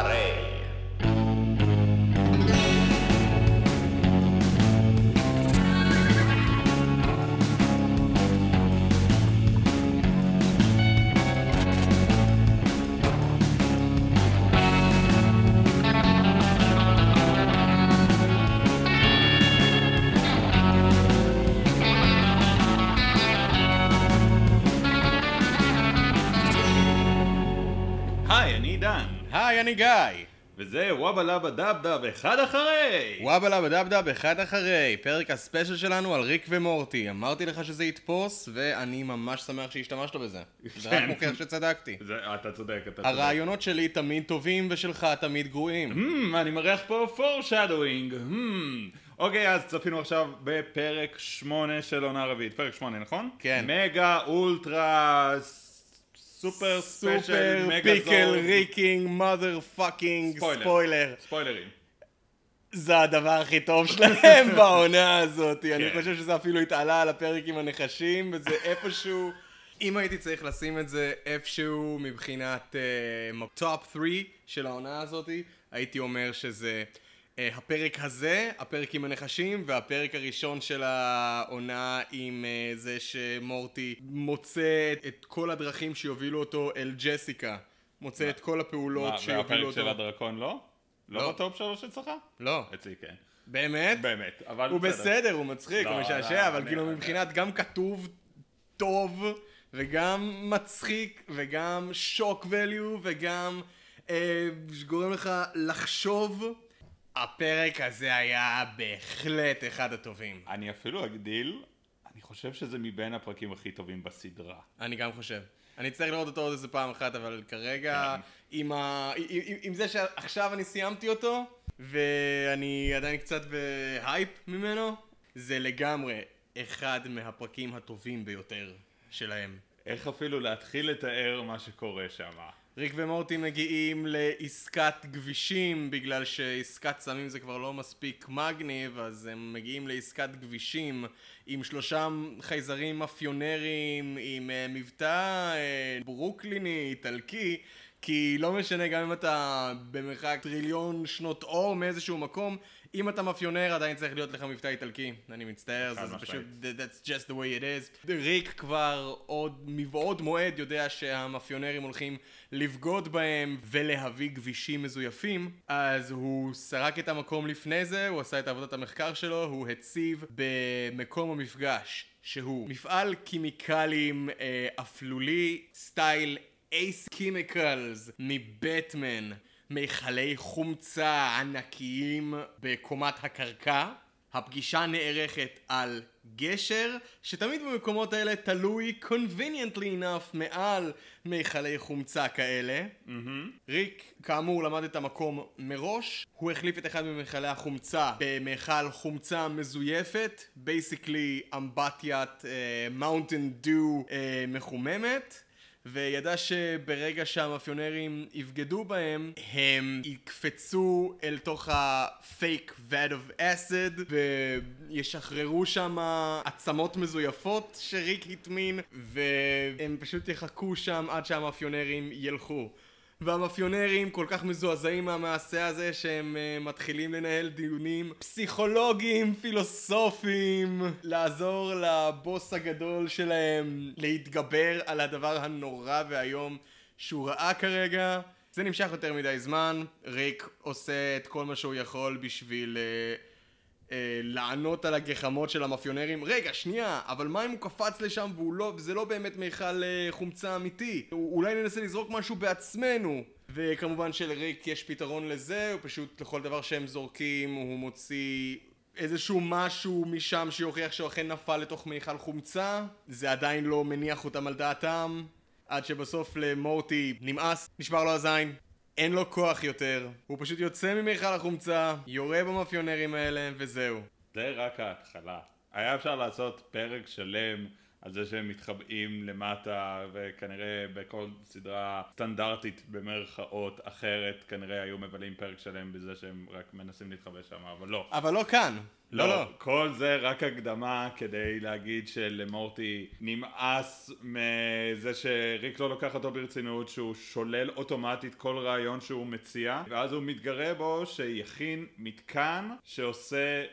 אחרי. היי, אני גיא. וזה וואבה לבה דבדב אחד אחרי! וואבה לבה דבדב אחד אחרי, פרק הספיישל שלנו על ריק ומורטי. אמרתי לך שזה יתפוס, ואני ממש שמח שהשתמשת בזה. זה רק כן. מוכיח שצדקתי. זה, אתה צודק, אתה צודק. הרעיונות שלי תמיד טובים ושלך תמיד גרועים. Hmm, אני מריח פה foreshadowing. Hmm. אוקיי, אז צפינו עכשיו בפרק 8 של עונה רביעית. פרק 8, נכון? כן. מגה אולטרה Super special mega pickle. ריקינג מother פאקינג ספוילר. ספוילר. ספוילרים. זה הדבר הכי טוב שלהם בעונה הזאת. אני כן. חושב שזה אפילו התעלה על הפרק עם הנחשים, וזה איפשהו... אם הייתי צריך לשים את זה איפשהו מבחינת טופ 3 של העונה הזאת, הייתי אומר שזה הפרק הזה, הפרק עם הנחשים, והפרק הראשון של העונה עם אה, זה שמורטי מוצא את- כל הדרכים שיובילו אותו אל ג'סיקה. מוצא את כל הפעולות מה, שיובילו והפרק אותו. של הדרקון לא? לא לא. בטופ שלוש אצלך? לא. אצלי כן. באמת? באמת, אבל הוא בסדר, הוא מצחיק, לא, הוא לא, משעשע, אבל אני- כאילו מבחינת גם כתוב טוב, וגם מצחיק, וגם שוק value, וגם אה, גורם לך לחשוב, הפרק הזה היה בהחלט אחד הטובים. אני אפילו אגדיל, אני חושב שזה מבין הפרקים הכי טובים בסדרה. אני גם חושב. אני אצטרך לראות אותו עוד איזה פעם אחת, אבל כרגע, כן. עם, ה... עם, עם- עם זה שעכשיו אני סיימתי אותו, ואני עדיין קצת בהייפ ממנו, זה לגמרי אחד מהפרקים הטובים ביותר שלהם. איך אפילו להתחיל לתאר מה שקורה שם. ריק ומורטי מגיעים לעסקת גבישים בגלל שעסקת סמים זה כבר לא מספיק מגניב אז הם מגיעים לעסקת גבישים עם שלושה חייזרים מאפיונרים עם אה, מבטא אה, ברוקליני, איטלקי כי לא משנה גם אם אתה במרחק טריליון שנות אור מאיזשהו מקום אם אתה מאפיונר עדיין צריך להיות לך מבטא איטלקי אני מצטער זה. פשוט That- That's just the way it is. ריק כבר עוד מבעוד מועד יודע שהמאפיונרים הולכים לבגוד בהם ולהביא כבישים מזויפים, אז הוא סרק את המקום לפני זה, הוא עשה את עבודת המחקר שלו, הוא הציב במקום המפגש, שהוא מפעל כימיקלים אה, אפלולי סטייל Ace Chemicals מבטמן. מכלי חומצה ענקיים בקומת הקרקע. הפגישה נערכת על גשר, שתמיד במקומות האלה תלוי conveniently enough מעל מכלי חומצה כאלה. ריק, כאמור, למד את המקום מראש. הוא החליף את אחד ממכלי החומצה במכל חומצה מזויפת, basically אמבטיית מאונטן דו מחוממת. וידע שברגע שהמאפיונרים יבגדו בהם, הם יקפצו אל תוך ה-fake vat of acid וישחררו שם עצמות מזויפות שריק הטמין והם פשוט יחכו שם עד שהמאפיונרים ילכו. והמאפיונרים כל כך מזועזעים מהמעשה הזה שהם uh, מתחילים לנהל דיונים פסיכולוגיים, פילוסופיים, לעזור לבוס הגדול שלהם להתגבר על הדבר הנורא והיום שהוא ראה כרגע. זה נמשך יותר מדי זמן, ריק עושה את כל מה שהוא יכול בשביל uh, uh, לענות על הגחמות של המאפיונרים. רגע, שנייה, אבל מה אם הוא קפץ לשם והוא לא, וזה לא באמת מיכל uh, חומצה אמיתי? אולי ננסה לזרוק משהו בעצמנו. וכמובן שלריק יש פתרון לזה, הוא פשוט לכל דבר שהם זורקים הוא מוציא איזשהו משהו משם שיוכיח שהוא אכן נפל לתוך מיכל חומצה. זה עדיין לא מניח אותם על דעתם. עד שבסוף למורטי נמאס, נשבר לו הזין, אין לו כוח יותר, הוא פשוט יוצא ממיכל החומצה, יורה במאפיונרים האלה, וזהו. זה רק ההתחלה. היה אפשר לעשות פרק שלם על זה שהם מתחבאים למטה, וכנראה בכל סדרה סטנדרטית במרכאות אחרת, כנראה היו מבלים פרק שלם בזה שהם רק מנסים להתחבא שם, אבל לא. אבל לא כאן. לא, לא, כל זה רק הקדמה כדי להגיד שלמורטי נמאס מזה שריק לא לוקח אותו ברצינות, שהוא שולל אוטומטית כל רעיון שהוא מציע, ואז הוא מתגרה בו שיכין מתקן שעושה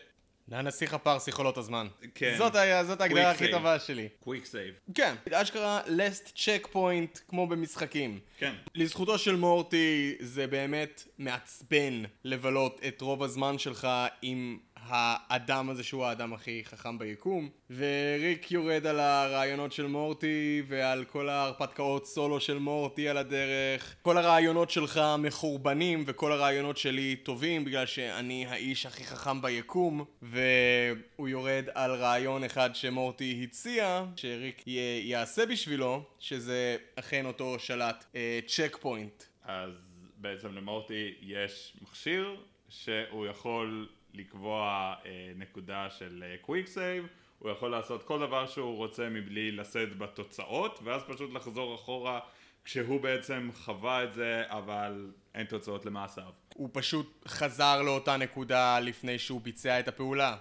לנסיך הפרסי חולות הזמן. כן. זאת, היה, זאת ההגדרה הכי save. טובה שלי. quick save. כן, אשכרה last checkpoint כמו במשחקים. כן. לזכותו של מורטי זה באמת מעצבן לבלות את רוב הזמן שלך עם האדם הזה שהוא האדם הכי חכם ביקום וריק יורד על הרעיונות של מורטי ועל כל ההרפתקאות סולו של מורטי על הדרך. כל הרעיונות שלך מחורבנים וכל הרעיונות שלי טובים בגלל שאני האיש הכי חכם ביקום והוא יורד על רעיון אחד שמורטי הציע שריק י- יעשה בשבילו שזה אכן אותו שלט checkpoint אז בעצם למורטי יש מכשיר שהוא יכול לקבוע אה, נקודה של quick save, הוא יכול לעשות כל דבר שהוא רוצה מבלי לשאת בתוצאות, ואז פשוט לחזור אחורה כשהוא בעצם חווה את זה, אבל אין תוצאות למעשיו. הוא פשוט חזר לאותה נקודה לפני שהוא ביצע את הפעולה.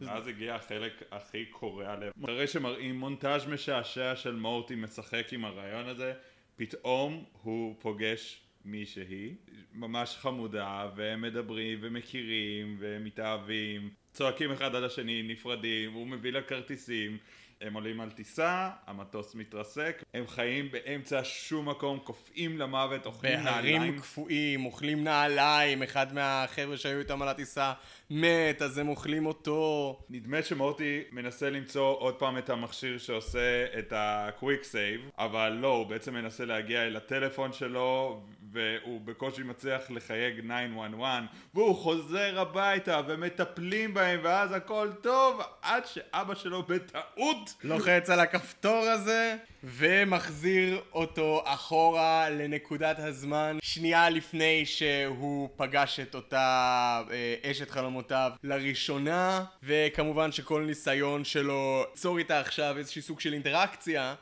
ואז הגיע החלק הכי קורע לב. אחרי שמראים מונטאז' משעשע של מורטי משחק עם הרעיון הזה, פתאום הוא פוגש מישהי, ממש חמודה, והם מדברים ומכירים ומתאהבים, צועקים אחד על השני, נפרדים, הוא מביא לה כרטיסים, הם עולים על טיסה, המטוס מתרסק, הם חיים באמצע שום מקום, קופאים למוות, אוכלים בהרים נעליים. קפואים, אוכלים נעליים, אחד מהחבר'ה שהיו איתם על הטיסה מת, אז הם אוכלים אותו. נדמה שמורטי מנסה למצוא עוד פעם את המכשיר שעושה את ה-Quick Save, אבל לא, הוא בעצם מנסה להגיע אל הטלפון שלו, והוא בקושי מצליח לחייג 911, והוא חוזר הביתה, ומטפלים בהם, ואז הכל טוב, עד שאבא שלו בטעות לוחץ על הכפתור הזה, ומחזיר אותו אחורה לנקודת הזמן שנייה לפני שהוא פגש את אותה אה, אשת חלומותיו לראשונה, וכמובן שכל ניסיון שלו ליצור איתה עכשיו איזשהי סוג של אינטראקציה,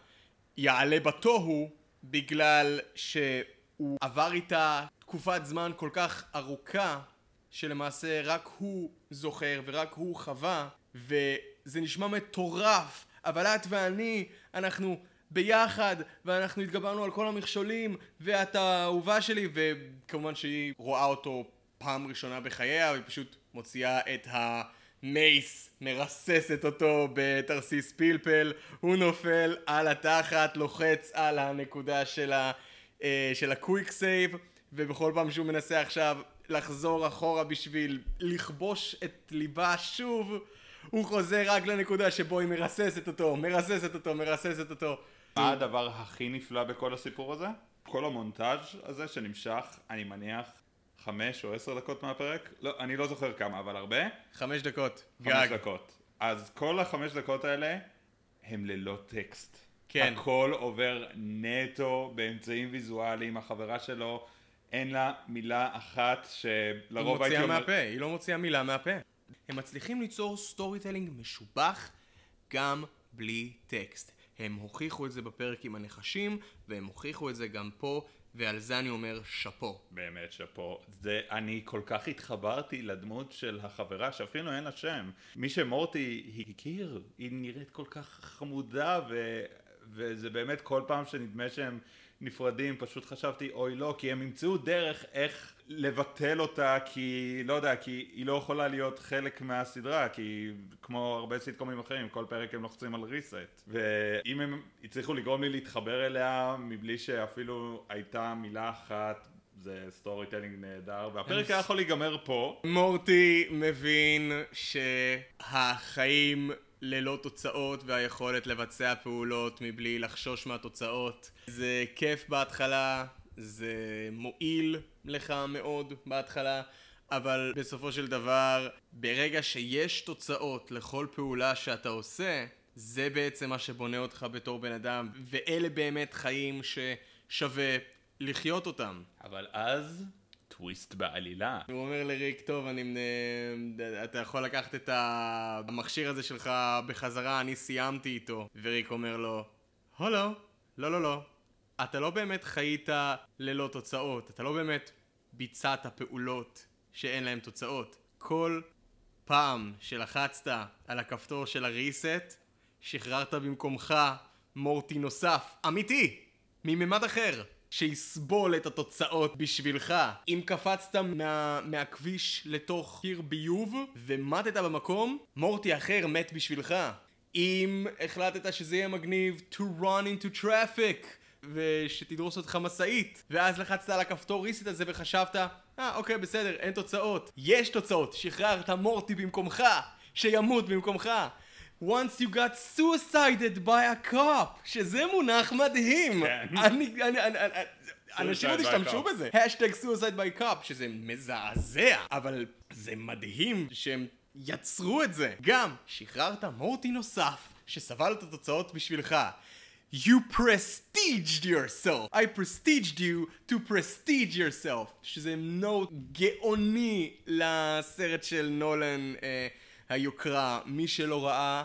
יעלה בתוהו, בגלל שהוא עבר איתה תקופת זמן כל כך ארוכה, שלמעשה רק הוא זוכר ורק הוא חווה, וזה נשמע מטורף, אבל את ואני, אנחנו ביחד, ואנחנו התגברנו על כל המכשולים, ואת האהובה שלי, וכמובן שהיא רואה אותו פעם ראשונה בחייה, והיא פשוט מוציאה את המייס, מרססת אותו בתרסיס פלפל, הוא נופל על התחת, לוחץ על הנקודה של ה... אה, של ה quick save, ובכל פעם שהוא מנסה עכשיו לחזור אחורה בשביל לכבוש את ליבה שוב, הוא חוזר רק לנקודה שבו היא מרססת אותו, מרססת אותו, מרססת אותו. מה הדבר הכי נפלא בכל הסיפור הזה? כל המונטאז' הזה שנמשך, אני מניח, חמש או עשר דקות מהפרק? לא, אני לא זוכר כמה, אבל הרבה. חמש דקות, חמש גג. דקות. אז כל החמש דקות האלה הם ללא טקסט. כן. הכל עובר נטו באמצעים ויזואליים, החברה שלו אין לה מילה אחת היא שלרוב הייתי מוציאה אומר... מהפה, היא לא מוציאה מילה מהפה. הם מצליחים ליצור storytelling משובח גם בלי טקסט. הם הוכיחו את זה בפרק עם הנחשים, והם הוכיחו את זה גם פה, ועל זה אני אומר שאפו. באמת שאפו. זה, אני כל כך התחברתי לדמות של החברה שאפילו אין לה שם. מי שמורטי הכיר, היא נראית כל כך חמודה ו... וזה באמת כל פעם שנדמה שהם נפרדים פשוט חשבתי אוי לא כי הם ימצאו דרך איך לבטל אותה כי לא יודע כי היא לא יכולה להיות חלק מהסדרה כי כמו הרבה סיטקומים אחרים כל פרק הם לוחצים על reset. ואם הם הצליחו לגרום לי להתחבר אליה מבלי שאפילו הייתה מילה אחת זה storytelling נהדר. והפרק היה יכול להיגמר פה. מורטי מבין שהחיים ללא תוצאות והיכולת לבצע פעולות מבלי לחשוש מהתוצאות. זה כיף בהתחלה, זה מועיל לך מאוד בהתחלה אבל בסופו של דבר ברגע שיש תוצאות לכל פעולה שאתה עושה זה בעצם מה שבונה אותך בתור בן אדם ואלה באמת חיים ששווה לחיות אותם. אבל אז טוויסט בעלילה. הוא אומר לריק, טוב, אני... אתה יכול לקחת את המכשיר הזה שלך בחזרה, אני סיימתי איתו. וריק אומר לו, הולו, לא, לא, לא. אתה לא באמת חיית ללא תוצאות. אתה לא באמת ביצעת פעולות שאין להן תוצאות. כל פעם שלחצת על הכפתור של הריסט, שחררת במקומך מורטי נוסף, אמיתי, מממד אחר, שיסבול את התוצאות בשבילך. אם קפצת מה, מהכביש לתוך קיר ביוב ומטת במקום, מורטי אחר מת בשבילך. אם החלטת שזה יהיה מגניב to run into traffic ושתדרוס אותך משאית ואז לחצת על הכפתור ריסט הזה וחשבת אה אוקיי בסדר אין תוצאות יש תוצאות שחררת מורטי במקומך שימות במקומך once you got suicided by a cop שזה מונח מדהים כן. אני, אני, אני, אני, אנשים עוד השתמשו. בזה השטג suicide by cop שזה מזעזע אבל זה מדהים שהם יצרו את זה גם שחררת מורטי נוסף שסבל את התוצאות בשבילך You prestiged yourself. I prestiged you to prestige yourself. שזה נוט גאוני לסרט של נולן אה, היוקרה. מי שלא ראה,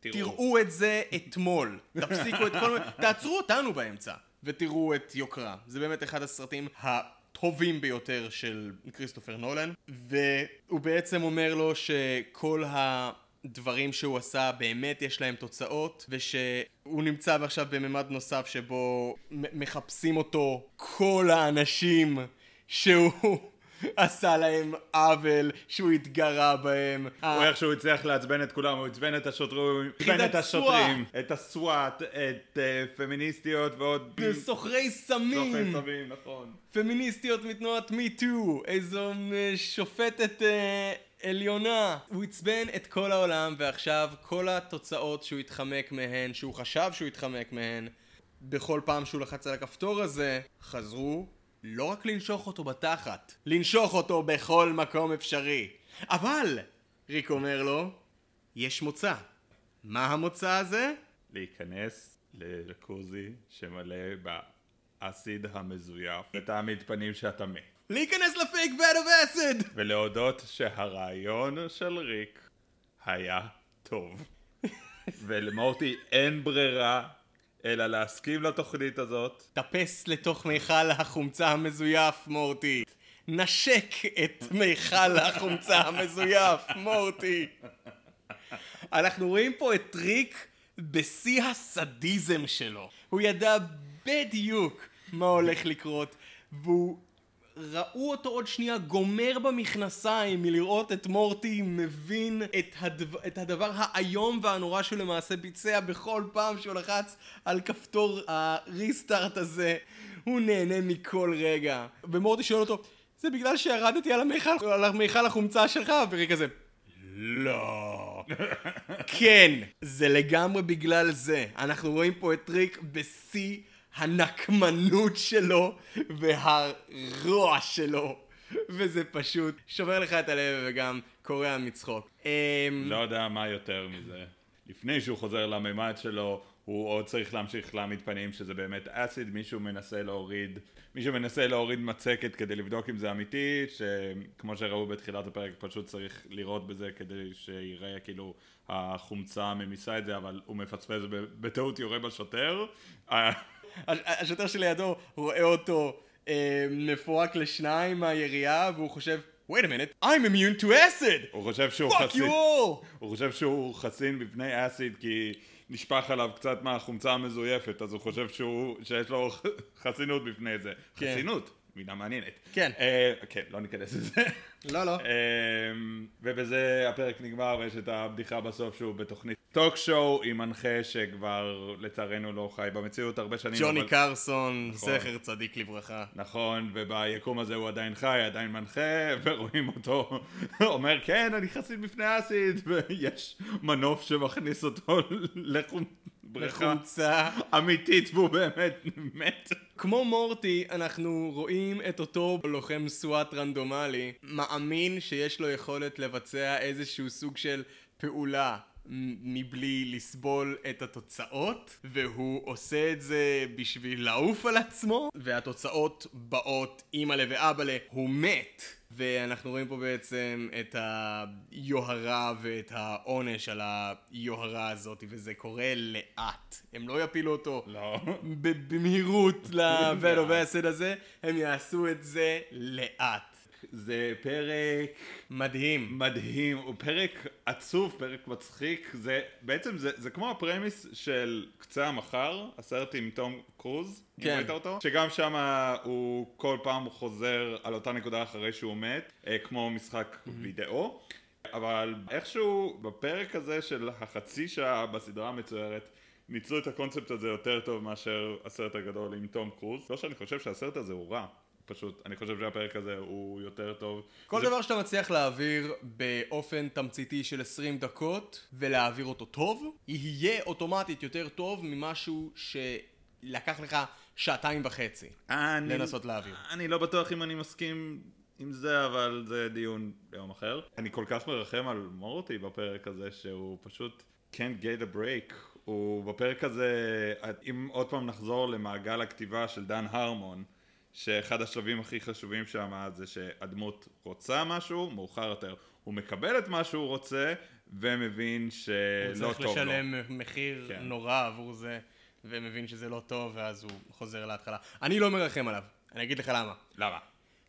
תראו. תראו את זה אתמול. תפסיקו את כל... תעצרו אותנו באמצע ותראו את יוקרה. זה באמת אחד הסרטים הטובים ביותר של כריסטופר נולן. והוא בעצם אומר לו שכל הדברים שהוא עשה באמת יש להם תוצאות ושהוא נמצא עכשיו בממד נוסף שבו מחפשים אותו כל האנשים שהוא עשה להם עוול, שהוא התגרה בהם. הוא איכשהו הצליח לעצבן את כולם, הוא עצבן את השוטרים, עצבן את השוטרים, את הסוואט, את אה, פמיניסטיות ועוד... סוחרי סמים, סוחרי סמים, נכון. פמיניסטיות מתנועת מי טו, איזו אה, שופטת אה, עליונה. הוא עצבן את כל העולם ועכשיו כל התוצאות שהוא התחמק מהן, שהוא חשב שהוא התחמק מהן, בכל פעם שהוא לחץ על הכפתור הזה, חזרו לא רק לנשוך אותו בתחת, לנשוך אותו בכל מקום אפשרי. אבל, ריק אומר לו, יש מוצא. מה המוצא הזה? להיכנס לג'קוזי שמלא באסיד המזויף ותעמיד פנים שאתה מת. להיכנס לפייק בד אוף אסיד! ולהודות שהרעיון של ריק היה טוב. ולמורטי אין ברירה אלא להסכים לתוכנית הזאת. טפס לתוך מיכל החומצה המזויף, מורטי. נשק את מיכל החומצה המזויף, מורטי. אנחנו רואים פה את ריק בשיא הסדיזם שלו. הוא ידע בדיוק מה הולך לקרות, והוא... ראו אותו עוד שנייה גומר במכנסיים מלראות את מורטי מבין את, הדבר, את הדבר האיום והנורא שהוא למעשה ביצע בכל פעם שהוא לחץ על כפתור הריסטארט הזה. הוא נהנה מכל רגע. ומורטי שואל אותו, זה בגלל שירדתי על המיכל, על החומצה שלך? וריק כזה, לא. כן, זה לגמרי בגלל זה. אנחנו רואים פה את ריק בשיא הנקמנות שלו והרוע שלו. וזה פשוט שובר לך את הלב וגם קורע מצחוק. אמ, לא יודע מה יותר מזה. לפני שהוא חוזר לממד שלו, הוא עוד צריך להמשיך להעמיד פנים שזה באמת אסיד, מישהו מנסה להוריד, מישהו מנסה להוריד מצקת כדי לבדוק אם זה אמיתי, שכמו שראו בתחילת הפרק פשוט צריך לראות בזה כדי שיראה כאילו החומצה ממיסה את זה, אבל הוא מפספס ובטעות יורה בשוטר. הש- השוטר שלידו רואה אותו אה, מפורק לשניים מהירייה והוא חושב wait a minute I'm immune to acid הוא חושב שהוא fuck חסין, you all הוא חושב שהוא חסין בפני אסיד כי נשפך עליו קצת מהחומצה המזויפת, אז הוא חושב שהוא, שיש לו חסינות בפני זה. כן. חסינות, מילה מעניינת. כן. אה, כן, לא ניכנס לזה. לא לא אה, ובזה הפרק נגמר ויש את הבדיחה בסוף שהוא בתוכנית טוק שואו עם מנחה שכבר לצערנו לא חי במציאות הרבה שנים. ג'וני אבל- קרסון נכון. זכר צדיק לברכה נכון, וביקום הזה הוא עדיין חי, עדיין מנחה, ורואים אותו אומר, כן, אני חסין בפני אסיד, ויש מנוף שמכניס אותו לחום... בריכה לחומצה אמיתית, והוא באמת מת. כמו מורטי, אנחנו רואים את אותו לוחם סוואט רנדומלי, מאמין שיש לו יכולת לבצע איזשהו סוג של פעולה מבלי לסבול את התוצאות, והוא עושה את זה בשביל לעוף על עצמו, והתוצאות באות אימא'לה ואבא'לה, הוא מת. ואנחנו רואים פה בעצם את היוהרה ואת העונש על היוהרה הזאת, וזה קורה לאט. הם לא יפילו אותו לא. במהירות לבלו והסד הזה, הם יעשו את זה לאט. זה פרק מדהים. מדהים, הוא פרק עצוב, פרק מצחיק, זה בעצם זה, זה כמו הפרמיס של קצה המחר, הסרט עם תום קרוז, אם כן. ראית אותו? שגם שם הוא כל פעם חוזר על אותה נקודה אחרי שהוא מת, אה, כמו משחק וידאו, אבל איכשהו בפרק הזה של החצי שעה בסדרה המצוירת, ניצלו את הקונספט הזה יותר טוב מאשר הסרט הגדול עם תום קרוז. לא שאני חושב שהסרט הזה הוא רע, פשוט אני חושב שהפרק הזה הוא יותר טוב. כל זה- דבר שאתה מצליח להעביר באופן תמציתי של 20 דקות ולהעביר אותו טוב, יהיה אוטומטית יותר טוב ממשהו שלקח לך שעתיים וחצי אני, לנסות להעביר. אני לא בטוח אם אני מסכים עם זה, אבל זה דיון ליום אחר. אני כל כך מרחם על מורטי בפרק הזה, שהוא פשוט can't get a break. הוא בפרק הזה, אם עוד פעם נחזור למעגל הכתיבה של דן הרמון, שאחד השלבים הכי חשובים שם זה שהדמות רוצה משהו, מאוחר יותר הוא מקבל את מה שהוא רוצה, ומבין הוא שלא צריך טוב לו. לשלם מחיר כן. נורא עבור זה, ומבין שזה לא טוב, ואז הוא חוזר להתחלה. אני לא מרחם עליו, אני אגיד לך למה. למה?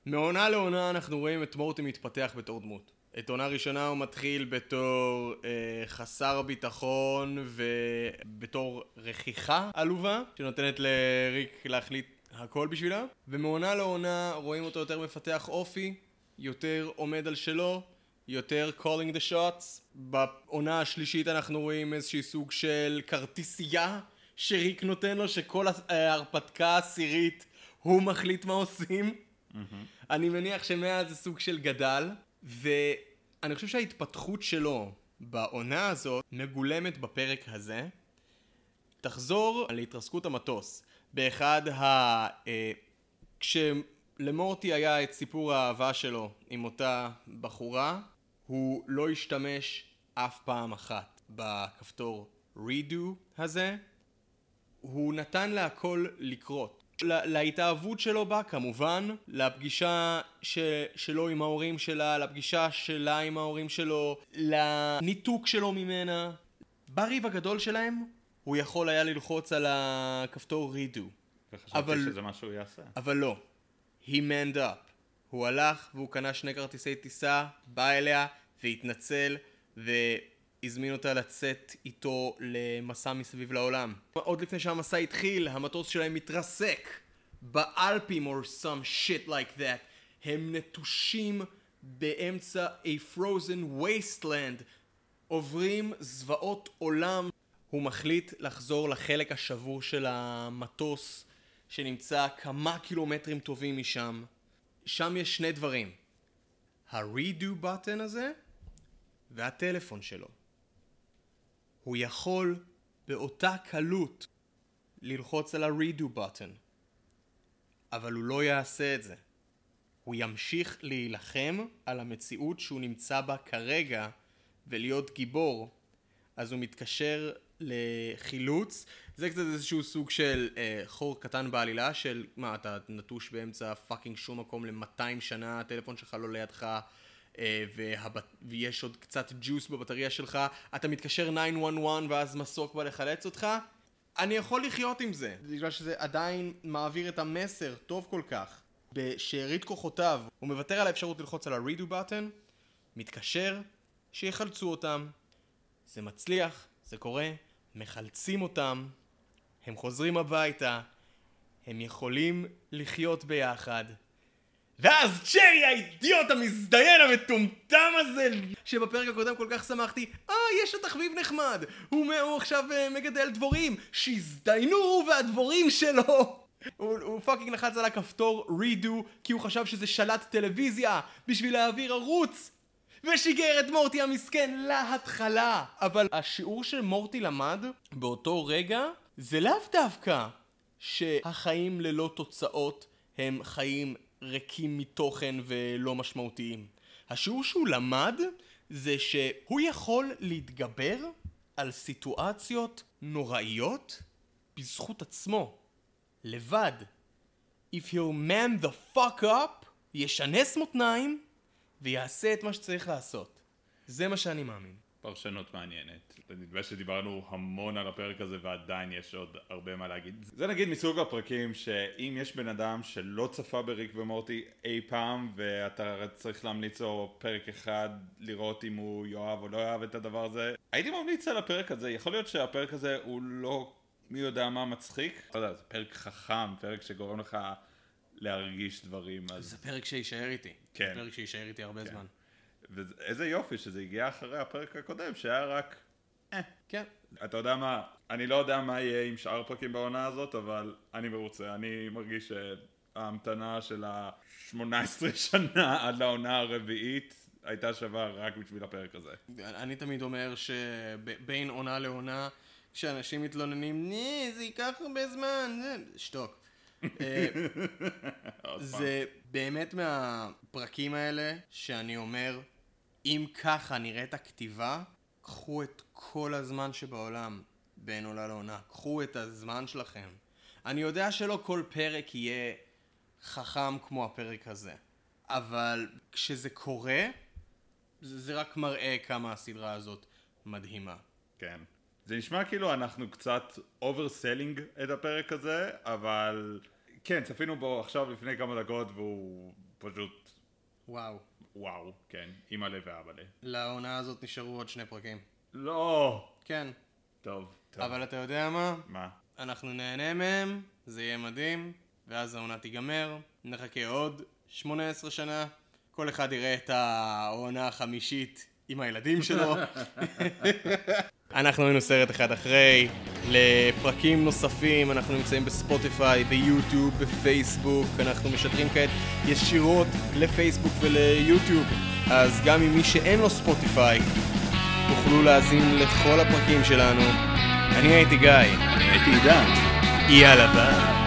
מעונה לעונה אנחנו רואים את מורטי מתפתח בתור דמות. את עונה ראשונה הוא מתחיל בתור אה, חסר ביטחון ובתור רכיכה עלובה שנותנת לריק להחליט הכל בשבילה ומעונה לעונה רואים אותו יותר מפתח אופי, יותר עומד על שלו, יותר calling the shots בעונה השלישית אנחנו רואים איזשהי סוג של כרטיסייה שריק נותן לו שכל ההרפתקה העשירית הוא מחליט מה עושים אני מניח שמאז זה סוג של גדל, ואני חושב שההתפתחות שלו בעונה הזאת מגולמת בפרק הזה. תחזור להתרסקות המטוס. באחד ה... אה, כשלמורטי היה את סיפור האהבה שלו עם אותה בחורה, הוא לא השתמש אף פעם אחת בכפתור redo הזה. הוא נתן להכל לקרות. לה- להתאהבות שלו בה כמובן, לפגישה ש... שלו עם ההורים שלה, לפגישה שלה עם ההורים שלו, לניתוק שלו ממנה. בריב הגדול שלהם, הוא יכול היה ללחוץ על הכפתור redo. וחשבתי אבל- שזה מה שהוא יעשה. אבל לא. He manned up. הוא הלך והוא קנה שני כרטיסי טיסה, בא אליה והתנצל והזמין אותה לצאת איתו למסע מסביב לעולם. עוד לפני שהמסע התחיל, המטוס שלהם מתרסק באלפים or some shit like that. הם נטושים באמצע a frozen wasteland. עוברים זוועות עולם. הוא מחליט לחזור לחלק השבור של המטוס שנמצא כמה קילומטרים טובים משם. שם יש שני דברים. ה-redo button הזה והטלפון שלו. הוא יכול באותה קלות ללחוץ על ה-redo button, אבל הוא לא יעשה את זה. הוא ימשיך להילחם על המציאות שהוא נמצא בה כרגע ולהיות גיבור, אז הוא מתקשר לחילוץ. זה קצת איזשהו סוג של אה, חור קטן בעלילה של מה אתה נטוש באמצע fucking שום מקום ל-200 שנה, הטלפון שלך לא לידך אה, והבט... ויש עוד קצת ג'וס בבטריה שלך, אתה מתקשר 911 ואז מסוק בא לחלץ אותך. אני יכול לחיות עם זה, בגלל שזה עדיין מעביר את המסר טוב כל כך. בשארית כוחותיו, הוא מוותר על האפשרות ללחוץ על ה-redo button, מתקשר, שיחלצו אותם. זה מצליח, זה קורה, מחלצים אותם, הם חוזרים הביתה, הם יכולים לחיות ביחד. ואז צ'רי האידיוט המזדיין המטומטם הזה, שבפרק הקודם כל כך שמחתי, אה, יש לו תחביב נחמד, הוא, הוא עכשיו אה, מגדל דבורים, שיזדיינו הוא והדבורים שלו! הוא, הוא פאקינג לחץ על הכפתור redo כי הוא חשב שזה שלט טלוויזיה בשביל להעביר ערוץ ושיגר את מורטי המסכן להתחלה. אבל השיעור שמורטי למד באותו רגע זה לאו דווקא שהחיים ללא תוצאות הם חיים ריקים מתוכן ולא משמעותיים. השיעור שהוא למד זה שהוא יכול להתגבר על סיטואציות נוראיות בזכות עצמו, לבד. If he'll man the fuck up, ישנס מותניים ויעשה את מה שצריך לעשות. זה מה שאני מאמין. פרשנות מעניינת. נדמה שדיברנו המון על הפרק הזה ועדיין יש עוד הרבה מה להגיד. זה נגיד מסוג הפרקים שאם יש בן אדם שלא צפה בריק ומורטי אי פעם ואתה צריך להמליץ לו פרק אחד לראות אם הוא יאהב או לא יאהב את הדבר הזה, הייתי ממליץ על הפרק הזה. יכול להיות שהפרק הזה הוא לא מי יודע מה מצחיק. לא יודע, זה פרק חכם, פרק שגורם לך להרגיש דברים. אז... זה פרק שיישאר איתי. כן. זה פרק שיישאר איתי הרבה כן. זמן. ואיזה יופי שזה הגיע אחרי הפרק הקודם שהיה רק אה. כן. אתה יודע מה, אני לא יודע מה יהיה עם שאר הפרקים בעונה הזאת, אבל אני מרוצה. אני מרגיש שההמתנה של ה-18 שנה עד לעונה הרביעית הייתה שווה רק בשביל הפרק הזה. אני תמיד אומר שבין עונה לעונה, כשאנשים מתלוננים, נה, זה ייקח הרבה זמן. שתוק. אה. זה באמת מהפרקים האלה שאני אומר, אם ככה נראית הכתיבה, קחו את כל הזמן שבעולם בין עולה לעונה. קחו את הזמן שלכם. אני יודע שלא כל פרק יהיה חכם כמו הפרק הזה, אבל כשזה קורה, זה, זה רק מראה כמה הסדרה הזאת מדהימה. כן. זה נשמע כאילו אנחנו קצת overselling את הפרק הזה, אבל כן, צפינו בו עכשיו לפני כמה דקות והוא פשוט וואו. וואו, כן, אימא'לה ואבא'לה. לעונה הזאת נשארו עוד שני פרקים. לא! כן, טוב, טוב. אבל אתה יודע מה? מה? אנחנו נהנה מהם, זה יהיה מדהים, ואז העונה תיגמר, נחכה עוד 18 שנה, כל אחד יראה את העונה החמישית עם הילדים שלו. אנחנו היינו סרט אחד אחרי, לפרקים נוספים אנחנו נמצאים בספוטיפיי, ביוטיוב, בפייסבוק, אנחנו משדרים כעת ישירות לפייסבוק וליוטיוב, אז גם עם מי שאין לו ספוטיפיי, תוכלו להאזין לכל הפרקים שלנו. אני הייתי גיא. אני הייתי עידן. יאללה ביי.